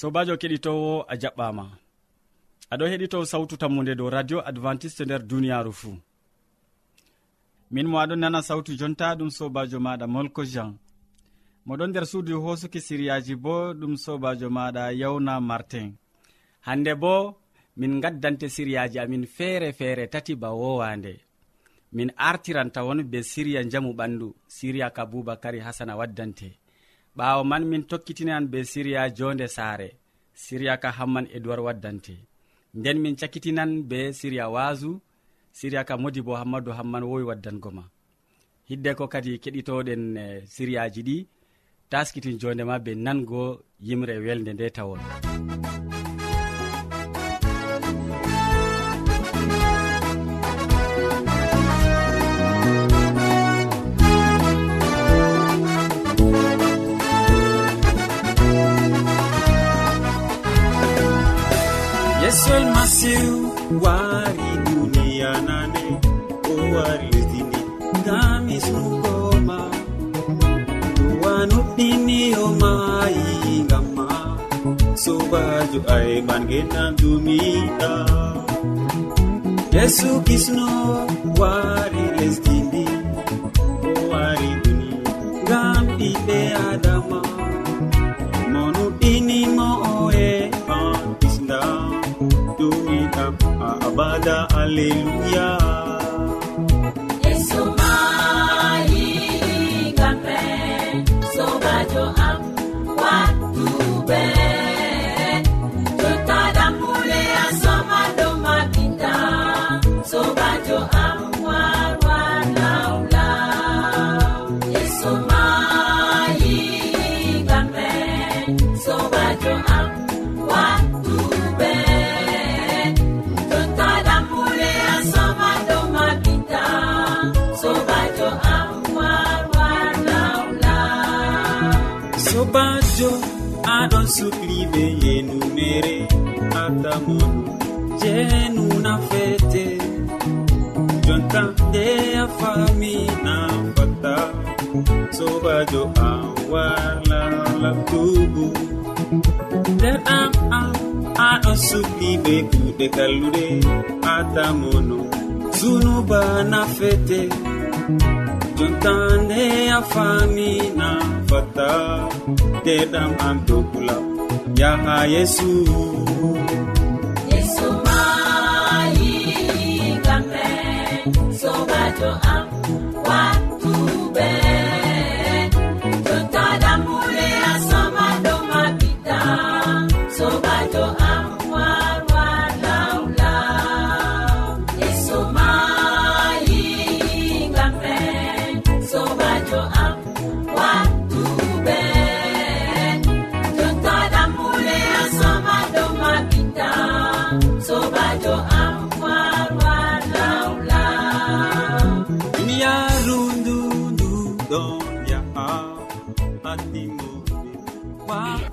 sobajo keɗitowo a jaɓɓama. Aɗo heɗito sawtu tammude dow radio adventiste nder duniyaru fuu. Min mo aɗon nana sawtu jonta ɗum sobajo maɗa molko jean. Moɗon nder suudu hosuki siriyaji bo ɗum sobajo maɗa yawna martin. Hande bo min gaddante siriyaji amin feere feere tati ba wowande min artiran tawon be siriya jamu ɓandu siriya ka boubacary hasana waddante. ɓawo man min tokkitinan be siriya jonde saare. Siriya ka hamman edoird waddante. Nden min cakkitinan be siriya wasu siriya ka modi bo hammadou hamman wowi waddango ma. Hidde ko kadi keɗitoɗen e, siriyaji ɗi. Taskitin jondema be nango yimre welde nde tawon. ay genam dumiɗa yesu kisno wari lesdindi o wari duni ngam ɓiɓɓe adama. Monuɗinimo oe an kisda dumiɗa a abada alleluya. nde a famina an fatta sobajo a wala labtugu nder am an aɗo sukli be kuɗe kallude atamono zunuba nafete jontande a famina fata fatta nde ɗam am dokula yaha yesu to am.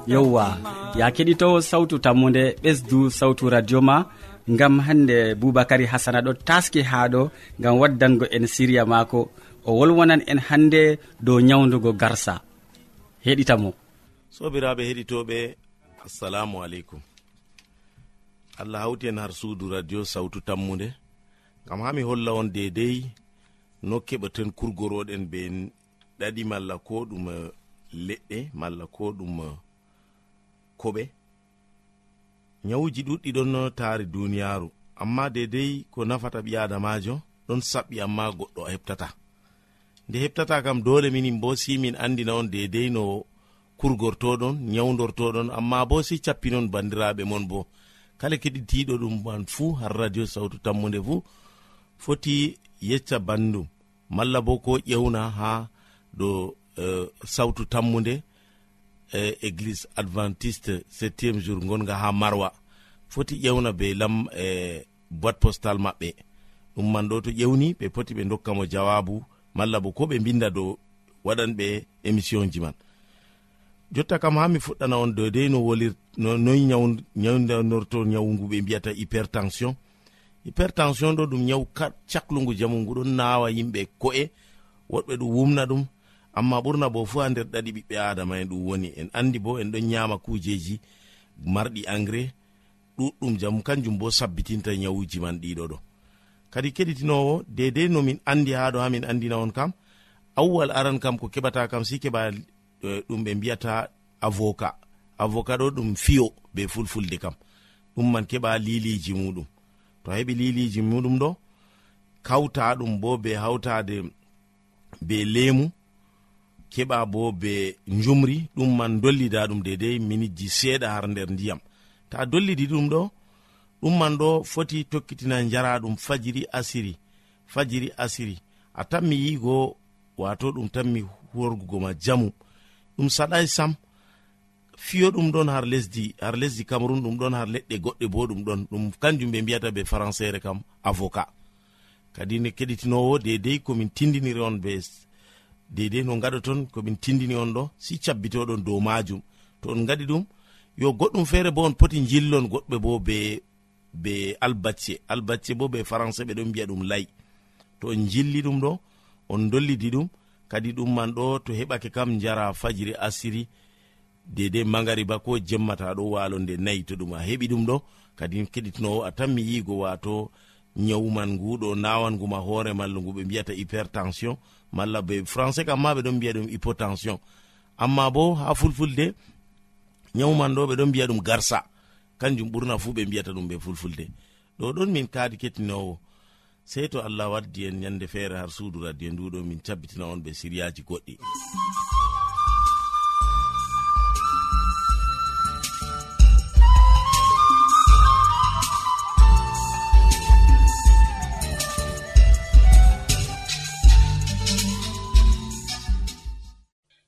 yowwa ya keɗitowo sawtu tammude ɓesdu sawtu radio ma gam hande boubacary hasana ɗo taski ha ɗo gam waddango en siriya mako o wolwonan en hande dow nyawdugo garsa. Heɗitamo. Sobiraɓe heɗitoɓe assalamu aleykum. Allah hawti en har suudu radio sawtu tammude. Gam ha mi holla on dedei no keɓaten kurgoroɗen be ɗaɗi malla ko ɗum eh, leɗɗe malla ko ɗum eh, ko ɓe nyawuji ɗuɗɗi ɗon no taari duniyaaru amma dedei ko nafata ɓi adamajo ɗon saɓɓi amma goɗɗo heɓtata. Nde heɓtata kam dole minin bo si min andina on dedei no kurgortoɗon nyawdortoɗon amma bo si cappinon bandiraɓe mon bo. Kala keɗitiɗo ɗum man fuu har radio sawtu tammude fuu foti yecca bandum malla bo ko ƴewna ha dow uh, sawtu tammude e église adventiste septiéme jour gonga ha marwa. Foti ƴewna be lam e boite postal maɓɓe. Ɗum man ɗo to ƴewni ɓe poti ɓe dokkamo jawabu malla bo ko ɓe binda dow waɗanɓe émission ji man. Jotta kam ha mi fuɗɗana on dedei no wolir noyi nyawdanorto nyawu ngu ɓe mbiyata hypertension. Hypertension ɗo ɗum nyawu caklugu jamu ngu ɗon nawa yimɓe ko'e woɗɓe ɗum wumna ɗum amma ɓurna bo fu ha nder ɗaɗi ɓiɓɓe adama en ɗum woni en andi bo en ɗon nyama kujeji marɗi engrais ɗuɗɗum jam kanjum bo sabbitinta nyawuji man ɗiɗo ɗo. Kadi keɗitinowo dedei nomin andi ha ɗo ha min andina on kam awwal aran kam ko keɓata kam si keɓa ɗum ɓe mbiyata avoka. Avoka ɗo ɗum fiyo be fulfulde kam. Ɗum man keɓa liliji muɗum. To heɓi liliji muɗum ɗo kawta ɗum bo be hawtade be lemu keɓa bo be jumri ɗum man dollida ɗum dedei minitji seeɗa har nder ndiyam. Ta dollidi ɗum ɗo ɗum man ɗo foti tokkitina jara ɗum fajiri asiri fajiri asiri. A tanmi yigo wato ɗum tanmi horgugo ma jamu. Ɗum saɗai sam fiyo ɗum ɗon har lesdi har lesdi cameron ɗum ɗon har leɗɗe goɗɗe bo ɗum ɗon. Ɗum kanjum ɓe mbiyata be françaire kam avocat kadi ne keɗitinowo dedei komin tindiniri on be dedei no gaɗoton komin tindini on ɗo si cabbitoɗon dow majum. To on gaɗi ɗum yo goɗɗum feere bo on poti jillon goɗɓe bo be be albacce. Albacce bo be français ɓe ɗon mbiya ɗum lay. To on jilli ɗum ɗo on dollidi ɗum kadi ɗum man ɗo to heɓake kam jara fajiri asiri dedei magariba ko jemmata ɗo walo nde nayi. To ɗum a heɓi ɗum ɗo kadi keɗitinowo a tanmi yigo wato ñawman nguɗo nawanguma hoore malla ngu ɓe mbiyata hypertension malla be français kam ma ɓe ɗon mbiya ɗum hypotension. Amma bo ha fulfulde ñawman ɗo ɓe ɗon mbiya ɗum garsa. Kanjum ɓurna fu ɓe mbiyata ɗum ɓe fulfulde. Ɗo ɗon min kaadi kettinowo. Sey to allah waddi en ñande feere har suudu radio nduɗo min cabbitina on ɓe siriyaji goɗɗi.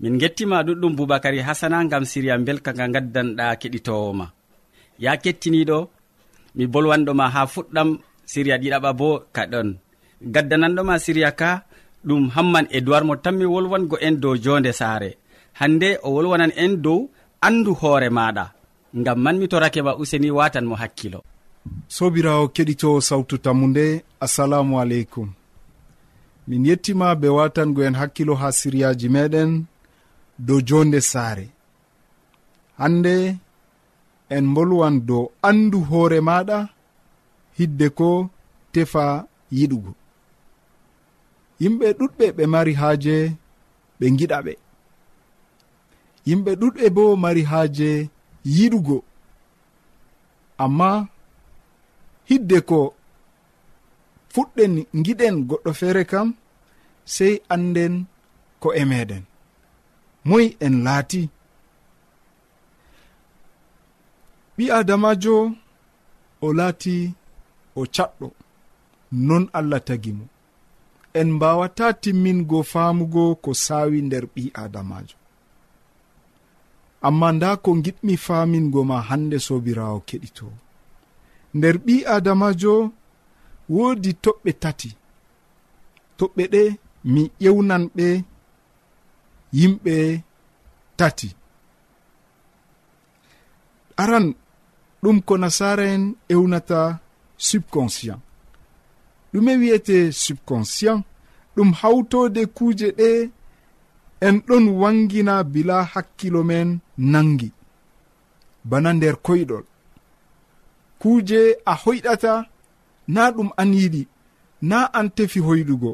min gettima ɗuɗɗum boubacary hasana gam siriya belka nga gaddanɗa keɗitowoma ya kettiniɗo mi bolwanɗoma ha fuɗɗam siriya ɗiɗaɓa bo kaɗon gaddananɗoma siriya ka ɗum hamman edoird mo tanmi wolwango en dow jonde saare. Hande o wolwanan en dow andu hoore maɗa ngam man mi torake ma useni watan mo hakkilo. Sobirawo keɗitowo sawtu tammu nde assalamu aleykum. Min yettima be watango en hakkilo ha siriyaji meɗen. dow jonde saare. Hande en bolwan dow andu hoore maɗa hidde ko tefa yiɗugo. Yimɓe ɗuɗɓe ɓe mari haaje ɓe giɗa ɓe. Yimɓe ɗuɗɓe bo mari haaje yiɗugo. Amma hidde ko fuɗɗen giɗen goɗɗo feere kam sey anden ko e meɗen moy en laati. Ɓi adamajo o laati o caɗɗo non allah tagi mo. En mbawata timmingo faamugo ko saawi nder ɓi adamajo amma nda ko giɗmi faamingo ma hande sobirawo keɗito. Nder ɓi adamajo woodi toɓɓe tati. Toɓɓe ɗe mi ƴewnan ɓe yimɓe tati. Aran ɗum ko nasara en ewnata subconscient. Ɗume wi'ete subconscient ɗum hawtode kuuje ɗe en ɗon wangina bila hakkilo men nangi. Bana nder koyɗol. Kuuje a hoyɗata na ɗum an yiɗi na an tefi hoyɗugo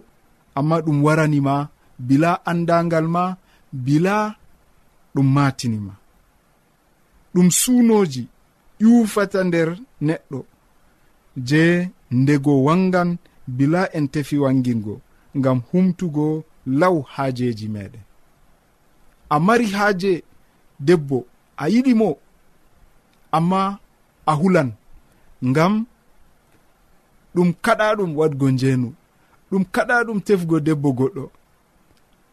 amma ɗum waranima bila andangal ma bila ɗum matinima. Ɗum suunoji ƴufata nder neɗɗo je ndego wangan bila en tefi wangingo ngam humtugo law haajeji meɗen a mari haaje debbo a yiɗi mo amma a hulan ngam ɗum kaɗa ɗum wadgo njeenu ɗum kaɗa ɗum tefgo debbo goɗɗo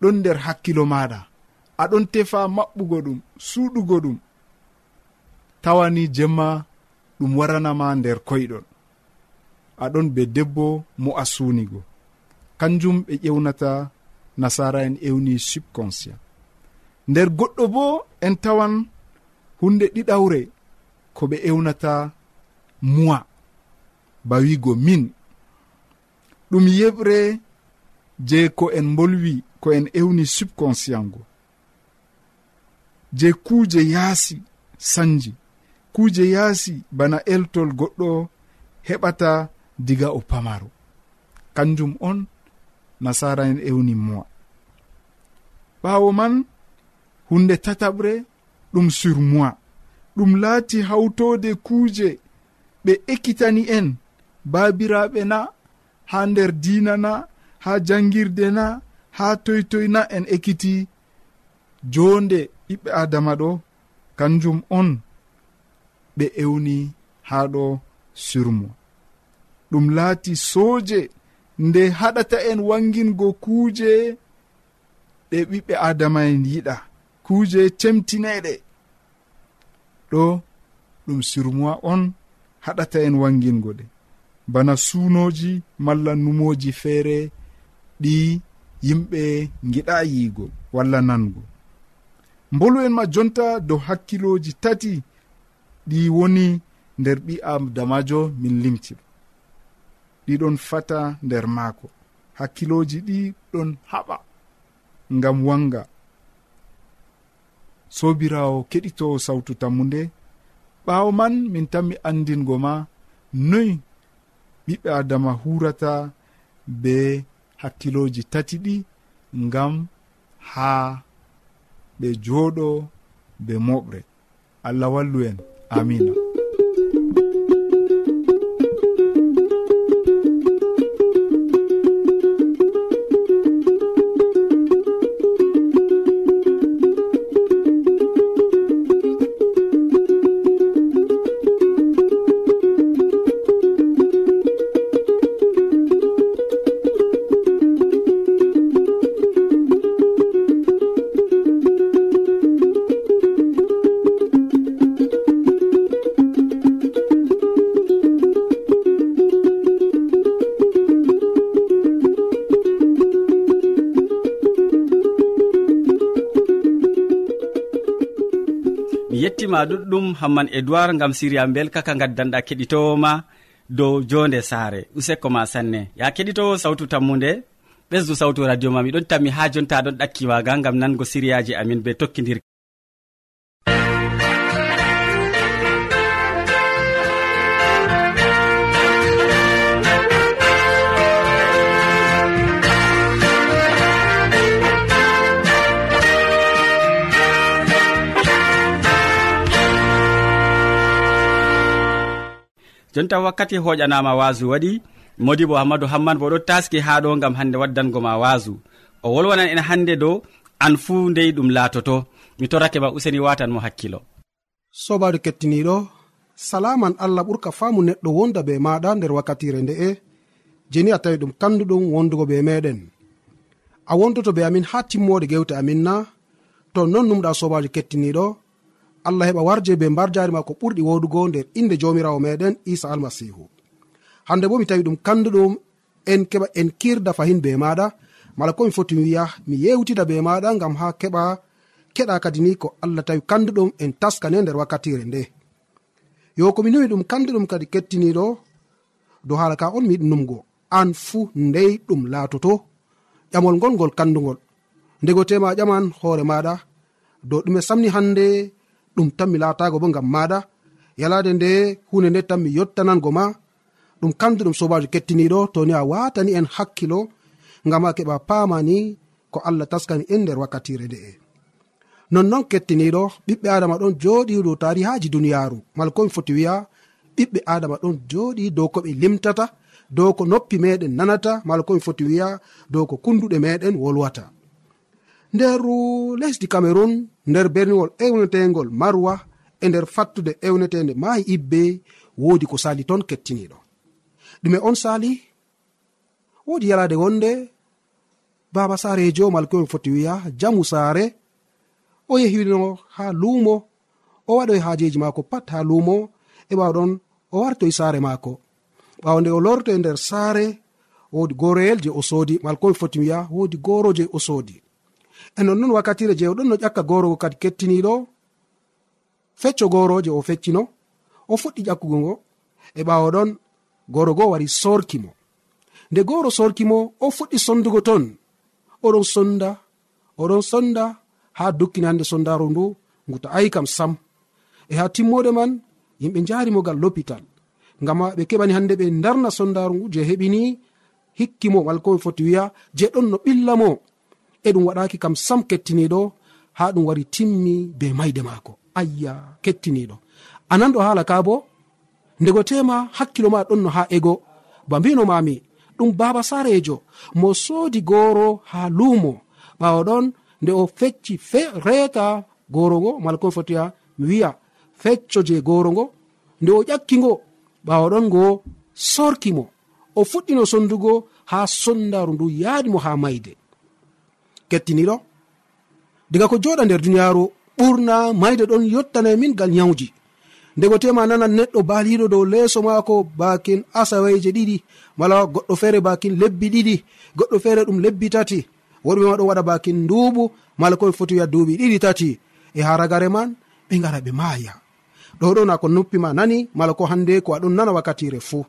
ɗon nder hakkilo maɗa aɗon tefa maɓɓugo ɗum suuɗugo ɗum. Tawani jemma ɗum waranama nder koyɗol aɗon be debbo mo a suunigo. Kanjum ɓe ƴewnata nasara en ewni subconscient. Nder goɗɗo bo en tawan hunde ɗiɗawre ko ɓe ewnata muwa ba wigo min. Ɗum yeɓre je ko en bolwi ko en ewni subconscient go je kuuje yaasi sanji. Kuuje yaasi bana eltol goɗɗo heɓata diga o pamaro kanjum on nasara en ewni mowa. Ɓaawo man hunde tataɓre ɗum sur moi ɗum laati hawtode kuuje ɓe ekkitani en baabiraɓe na ha nder diina na ha jangirde na ha toytoy na en ekkiti jonde ɓiɓɓe adama ɗo kanjum on ɓe ewni haa ɗo surmo ɗum laati sooje nde haɗata en wangingo kuuje ɗe ɓiɓɓe adama en yiɗa. Kuuje cemtineɗe ɗo ɗum surmowa on haɗata en wangingo ɗe. Bana suunoji malla numoji feere ɗi yimɓe giɗa yiigo walla nango. mbolu en ma jonta dow hakkiloji tati. Ɗi woni nder ɓi adamajo min limti ɗiɗon fata nder maako. Hakkiloji ɗi ɗon haɓa ngam wanga. Sobirawo keɗitowo sawtu tammu nde ɓaawo man min tanmi andingo ma noy ɓiɓɓe adama hurata be hakkiloji tati ɗi ngam haa ɓe jooɗo be moɓre. Allah wallu en. Amina mi yettima ɗuɗɗum hamman edoird gam siriya belka ka gaddanɗa keɗitowoma dow jonde saare. Useko ma sanne. Ya keɗitowo sawtu tammude ɓesdu sawtu radio ma miɗon tammi ha jonta ɗon ɗakkiwaga gam nango siriyaji amin be tokkidir jonta wakkati hoƴanama wasu waɗi modi bo hammadou hamman bo ɗo taski ha ɗo gam hande waddango ma wasu o wolwanan en hande dow an fuu ndey ɗum laatoto. Mi torake ma useni watan mo hakkilo. Sobajo kettiniɗo salaman allah ɓurka faamu neɗɗo wonda be maɗa nder wakkatire nde'e jeni a tawi ɗum kanduɗum wondugo be meɗen a wondoto be amin ha timmode gewte amin na to non numɗa sobajo kettiniɗo allah heɓa warje be mbarjarima ko ɓurɗi wodugo nder inde jamirawo meɗen isa almasihu. Hande bo mi tawi ɗum kanduɗum en keɓa en kirda fahin be maɗa. Mala komi foti mi wiya mi yewtida be maɗa gam ha keɓa keɗa kadi ni ko allah tawi kanduɗum en taskane nder wakkatire nde. Yo komi numi ɗum kanduɗum kadi kettiniɗo dow hala ka on mi yiɗi numgo. An fuu ndey ɗum laatoto. Ƴamol ngol ngol kandugol. Ndego tema ƴaman hoore maɗa. Dow ɗume samni hande ɗum tan mi laatago bo ngam maɗa yalade nde hunde nde tan mi yottanango ma. Ɗum kamdu ɗum sobajo kettiniɗo to ni a watani en hakkilo ngam a keɓa pamani ko allah taskani en nder wakkatire nde'e nonnon kettiniɗo ɓiɓɓe adama ɗon joɗi dow tarihaji duniyaru mala komi foti wiya ɓiɓɓe adama ɗon joɗi dow ko ɓe limtata dow ko noppi meɗen nanata. Mala komi foti wiya dow ko kunduɗe meɗen wolwata. nder lesdi cameron nder berniwol ewnetegol marwa e nder fattude ewnetede mayi ibbe wodi ko sali ton kettiniɗo ɗume on sali wodi yalade wonde baba sarejo e malkoyol foti wiya jamu saare o yehino ha lumo o waɗoy hajeji mako pat ha lumo e ɓawɗon o wartoy saare maako. Ɓawo nde o lorto e nder saare wodi goroyel je o soodi malkomi e foti wiya wodi goro je o soodi. e nonnon wakkatire jewɗon no ƴakka gorowo kadi kettiniɗo fecco goro je o feccino o fuɗɗi ƴakkugo ngo e ɓawo ɗon goro go wari sorkimo. Nde goro sorkimo o fuɗɗi sondugo ton oɗon sonda oɗon sonda ha dukkini hande sondaru ndu ngu to ayi kam sam. E ha timmode man yimɓe jarimogal l'hôpital ngam ɓe keɓani hande ɓe darna sondaru ngu je heɓini hikkimo wala komi foti wiya je ɗon no ɓillamo e ɗum waɗaki kam sam kettiniɗo ha ɗum wari timmi be mayde maako. Ayya kettiniɗo anan ɗo haala ka bo ndego tema hakkilo ma ɗon no ha ego. Ba mbinomami ɗum baba sarejo mo soodi goro ha lumo ɓawo ɗon nde o fecci fe reeta goro ngo mala kon fotiya mi wiya fecco je goro ngo. Nde o ƴakkigo ɓawo ɗon ngo sorkimo o fuɗɗino sondugo ha sondaru ndu yaadimo ha mayde kettiniɗo diga ko joɗa nder duniyaru ɓurna mayde ɗon yottana min gal nyawji. Ndego tema nanan neɗɗo baliɗo dow leeso maako bakin asaweje ɗiɗi. Mala goɗɗo feere bakin lebbi ɗiɗi. Goɗɗo feere ɗum lebbi tati. Woɗɓe ma ɗon waɗa bakin nduubu mala koɓe foti wiya duuɓi ɗiɗi tati. E haragare man ɓe gara ɓe maaya. Ɗo ɗon na ko noppima nani mala ko hande ko aɗon nana wakkatire fuu.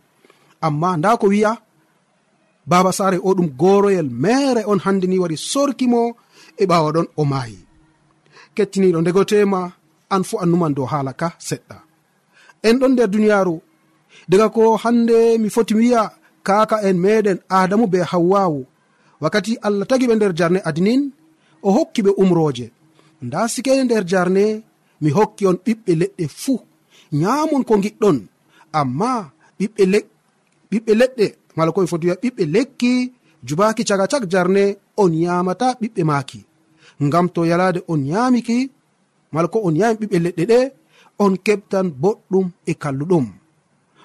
Amma nda ko wi'a baba sare o ɗum goroyel mere on hande ni waɗi sorkimo e ɓawa ɗon o maayi. Kettiniɗo ndegotema an fu annuman dow haala ka seɗɗa. En ɗon nder duniyaru daga ko hande mi foti wiya kaka en meɗen adamu be hawwawu wakkati allah tagi ɓe nder jarne adinin o hokki ɓe umroje nda sikede nder jarne mi hokki on ɓiɓɓe leɗɗe fuu. Nyamon ko giɗɗon amma ɓiɓɓe leɗɗe mala koye foti wiya ɓiɓɓe lekki jubaki caga cak jarne on yamata ɓiɓɓe maki ngam to yalade on yamiki mala ko on yami ɓiɓɓe leɗɗe ɗe on keɓtan boɗɗum e kalluɗum.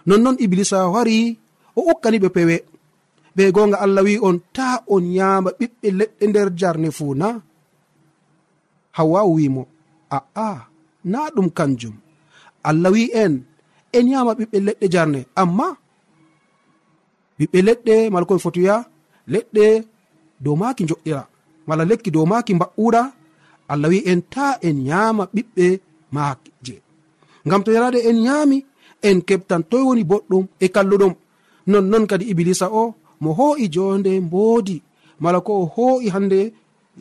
Nonnon iblisa wari o ukkani ɓe pewe. Ɓe gonga allah wi on ta on yama ɓiɓɓe leɗɗe nder jarne fuu na. Hawwa'u wimo a'a na ɗum kanjum. Allah wi en en yama ɓiɓɓe leɗɗe jarne. Amma ɓiɓɓe leɗɗe mala koye wiya leɗɗe dow maaki joƴƴira mala lekki dow maaki mba'ura allah wi en ta en yaama ɓiɓɓe maaje ngam to yarade en yaami en keɓtan toy woni boɗɗum e kalluɗum nonnon kadi iblisa o mo hoo'i jonde mboodi mala ko o hoo'i hande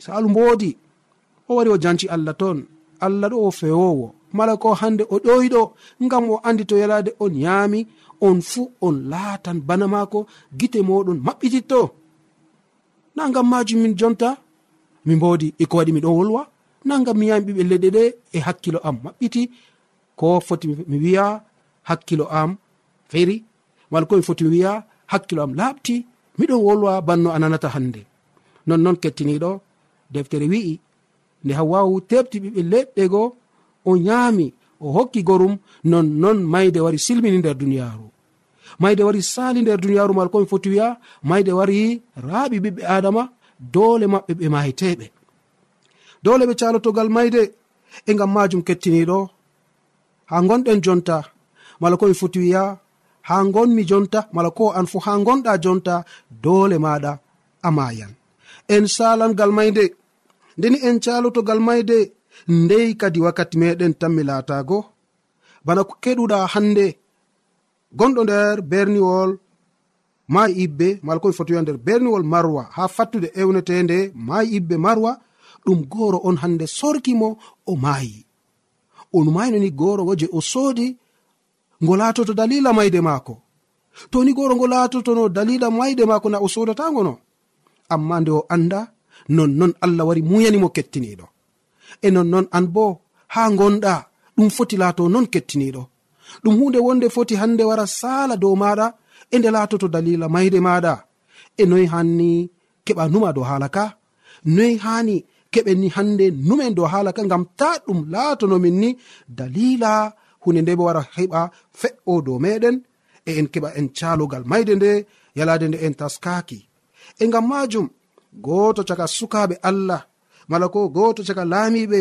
salu mboodi. O wari o janci allah toon allah ɗo o fewowo mala ko hande o ɗoyiɗo ngam o andi to yalade on yaami on fuu on laatan bana maako gite moɗon maɓɓititto. Na ngam majum min jonta mi mbodi eko waɗi miɗon wolwa. Na ngam mi yami ɓiɓɓe leɗɗe ɗe e hakkilo am maɓɓiti. Ko foti mi wiya hakkilo am feri mala komi foti mi wiya hakkilo am laaɓti miɗon wolwa banno a nanata hande nonnon kettiniɗo deftere wi'i nde hawwawu tebti ɓiɓɓe leɗɗe go o nyaami o hokki gorum nonnon mayde wari silmini nder duniyaru mayde wari sali nder duniyaru mal komi foti wiya mayde wari raaɓi ɓiɓɓe adama dole maɓɓe ɓe mahiteɓe dole ɓe calotogal mayde e gam majum kettiniɗo ha gonɗen jonta mala komi foti wiya ha gonmi jonta mala ko an fu ha gonɗa jonta dole maɗa a mayan en salangal mayde ndeni en calotogal mayde ndey kadi wakkati meɗen tanmi laatago bana ko keɗuɗa hande gonɗo nder berniwol ma ibbe mala komi fotowiya nder. Berniwol marwa. Ha fattude ewnetende ma ibbe marwa. Ɗum goro on hande sorkimo o maayi. On maynoni gooro wo je o soodi ngo laatoto dalila mayde maako. To ni goro ngo laatotono dalila mayde maako na o sodotagono amma nde o anda nonnon allah wari muyanimo kettiniɗo e nonnon an bo ha gonɗa ɗum foti laato non kettiniɗo ɗum hunde wonde foti hande wara sala dow maɗa e nde latoto dalila mayde maɗa. E noyi hanni keɓa numa dow hala ka? Noyi hani keɓenni hande numen dow hala ka ngam ta ɗum latonomin ni dalila hunde nde wara heɓa fe'o dow meɗen e en keɓa en calogal mayde nde yalade nde en taskaki. E ngam majum goto caka sukaɓe allah mala ko goto caka laamiɓe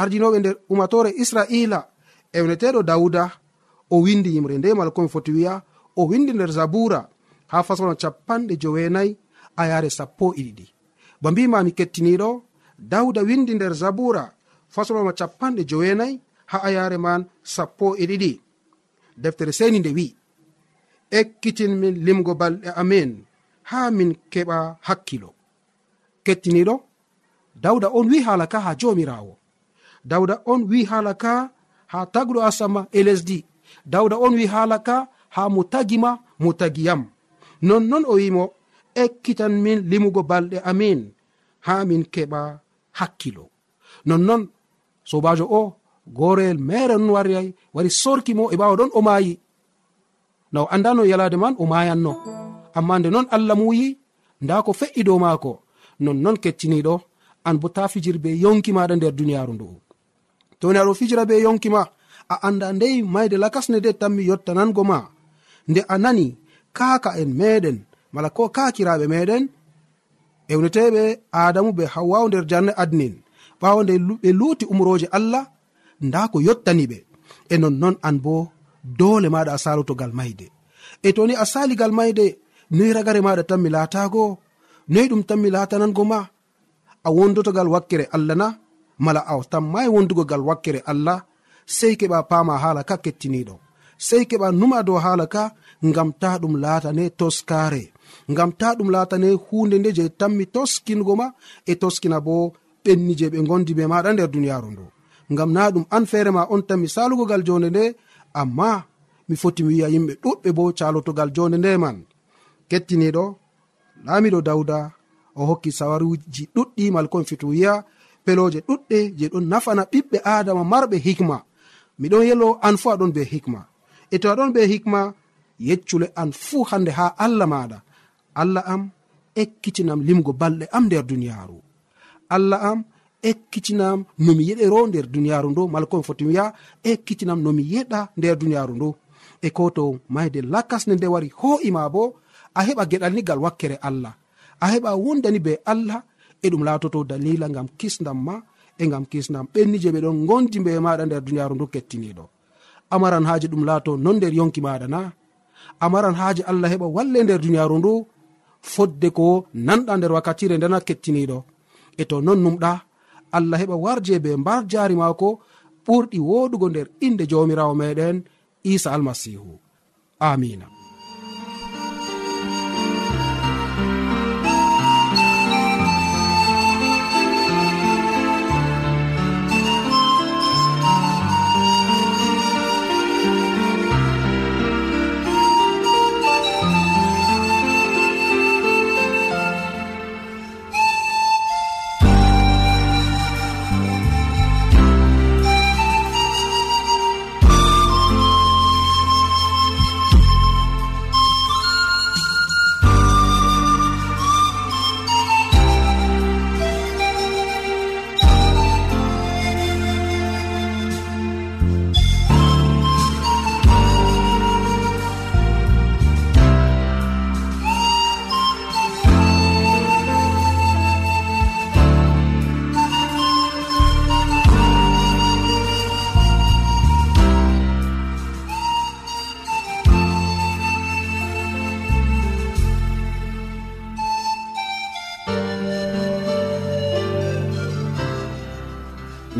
ardinoɓe nder umatore israila ewneteɗo dawuda o windi yimre nde mala komi foti wiya o windi nder zabura ha fasono capanɗe joweenayi a yare sappo e ɗiɗi. Ba mbimami kettiniɗo dawda windi nder zabura fasoloma capanɗe joweenayi ha ayare man sappo e ɗiɗi. Deftere seni nde wi ekkitin min limgo balɗe amin ha min keɓa hakkilo. Kettiniɗo dawda on wi haala ka ha jomirawo. Dawda on wi haala ka ha tagɗo asama e lesdi. dawda on wi haalaka ha mo tagima mo tagiyam nonnon o wimo ekkitan min limugo balɗe amin ha min keɓa hakkilo. Nonnon sobajo o goreyel mere non wariyay wari sorki mo e ɓawa ɗon o maayi. Na o andano yalade man o mayanno amma nde non allah muyi nda ko fe'i dow maako nonnon kecciniɗo an bo ta fijir be yonki maɗa nder duniyaru ndu'u to ni aɗo fijira be yonki ma? a anda ndey mayde lakasne de tanmi yottanango ma. Nde a nani kaaka en meɗen mala ko kakiraɓe meɗen ewneteɓe adamu be hawwaw nder jarne adnin. Ɓawo nde ɓe luuti umroje allah nda ko yottaniɓe e nonnon an bo dole maɗa a salotogal mayde. E toni a saligal mayde noyi ragare maɗa tan mi laatago noyi ɗum tan mi latanango ma? A wondotogal wakkere allah na? Mala a tammai wondugogal wakkere allah sei keɓa pama hala ka kettiniɗo sei keɓa numa dow hala ka ngam ta ɗum laatane toskare ngam ta ɗum laatane hunde nde je tammi toskingo ma e toskina bo ɓenni je ɓe gondi be maɗa nder duniyaru ndu. Ngam na ɗum an feere ma on tanmi salugogal jonde nde amma mi foti mi wiya yimɓe ɗuɗɓe bo calotogal jonde nde man. Kettiniɗo laamiɗo dawda o hokki sawaruji ɗuɗɗi malkomi fito wiya peloje ɗuɗɗe je ɗon nafana ɓiɓɓe adama marɓe hikma. miɗon yelo an fuu aɗon be hikma. E to aɗon be hikma yeccule an fuu hande ha allah maɗa. Allah am ekkitinam limgo balɗe am nder duniyaaru allah am ekkitinam nomi yeɗero nder duniyaaru ndo mala komi foti wiya ekkitinam nomi yeɗa nder duniyaaru ndo e ko to mayde lakasne nde wari ho'ima bo a heɓa geɗal nigal wakkere allah. A heɓa wondani be allah e ɗum laatoto dalila ngam kisdam ma e gam kisnam. Ɓenni je ɓe ɗon gondi be e maɗa nder duniyaru ndu kettiniɗo amaran haaji ɗum laato non nder yonki maɗa na. Amaran haaji allah heɓa walle nder duniyaru ndu fodde ko nanɗa nder wakkatire ndena kettiniɗo e to non numɗa allah heɓa warje be mbar jaari maako ɓurɗi woɗugo nder inde jawmirawo meɗen isa almasihu amina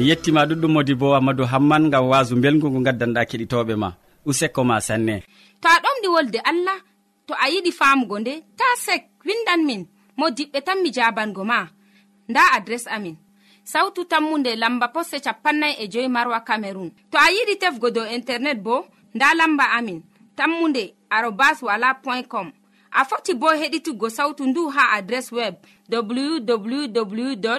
mi yettima ɗuɗɗum modi bo amadou hamman gam wasu belgu ngu gaddanɗa keɗitoɓe ma. Useko ma sanne. To a ɗomɗi wolde allah to a yiɗi famugo nde ta sek windan min mo diɓɓe tan mi jabango ma. Nda adres amin. Sautu tammunde lamba posse capannay e joyi marwa camerun to a yiɗi tefgo dow internet bo nda lamba amin. Tammunde arobas wala point com. A foti bo heɗituggo sautu ndu ha adres web www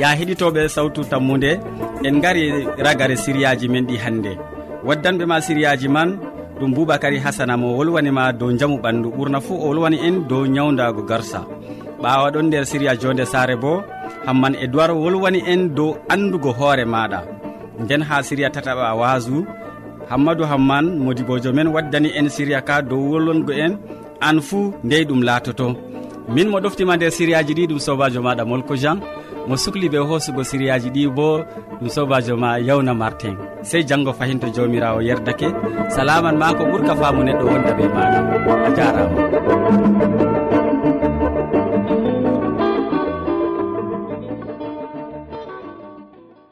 ya heɗitoɓe sawtu tammude en gari ragare siriyaji men ɗi hannde waddanɓe ma siriyaji man ɗum boubacary hasana mo wolwanima dow jaamu ɓandu. Ɓurna fuu o wolwani en dow ñawdago garsa. Ɓawa ɗon nder siriya jonde sare bo hamman e duwar wolwani en dow andugo hoore maɗa. Nden ha siriya tataɓa wasu hammadou hamman modibojo men waddani en siriya ka dow wolwango en an fuu ndey ɗum laatoto. Min mo ɗoftima nder siriyaji ɗi ɗum sobajo maɗa molko jean. mo sukli ɓe hoosugo siriyaji ɗi bo ɗum sobajo ma yawna martin sey janggo fayin to jawmirawo yerdake. Salaman ma ko ɓuurka famu neɗɗo wonda ɓe maɗa a jarama.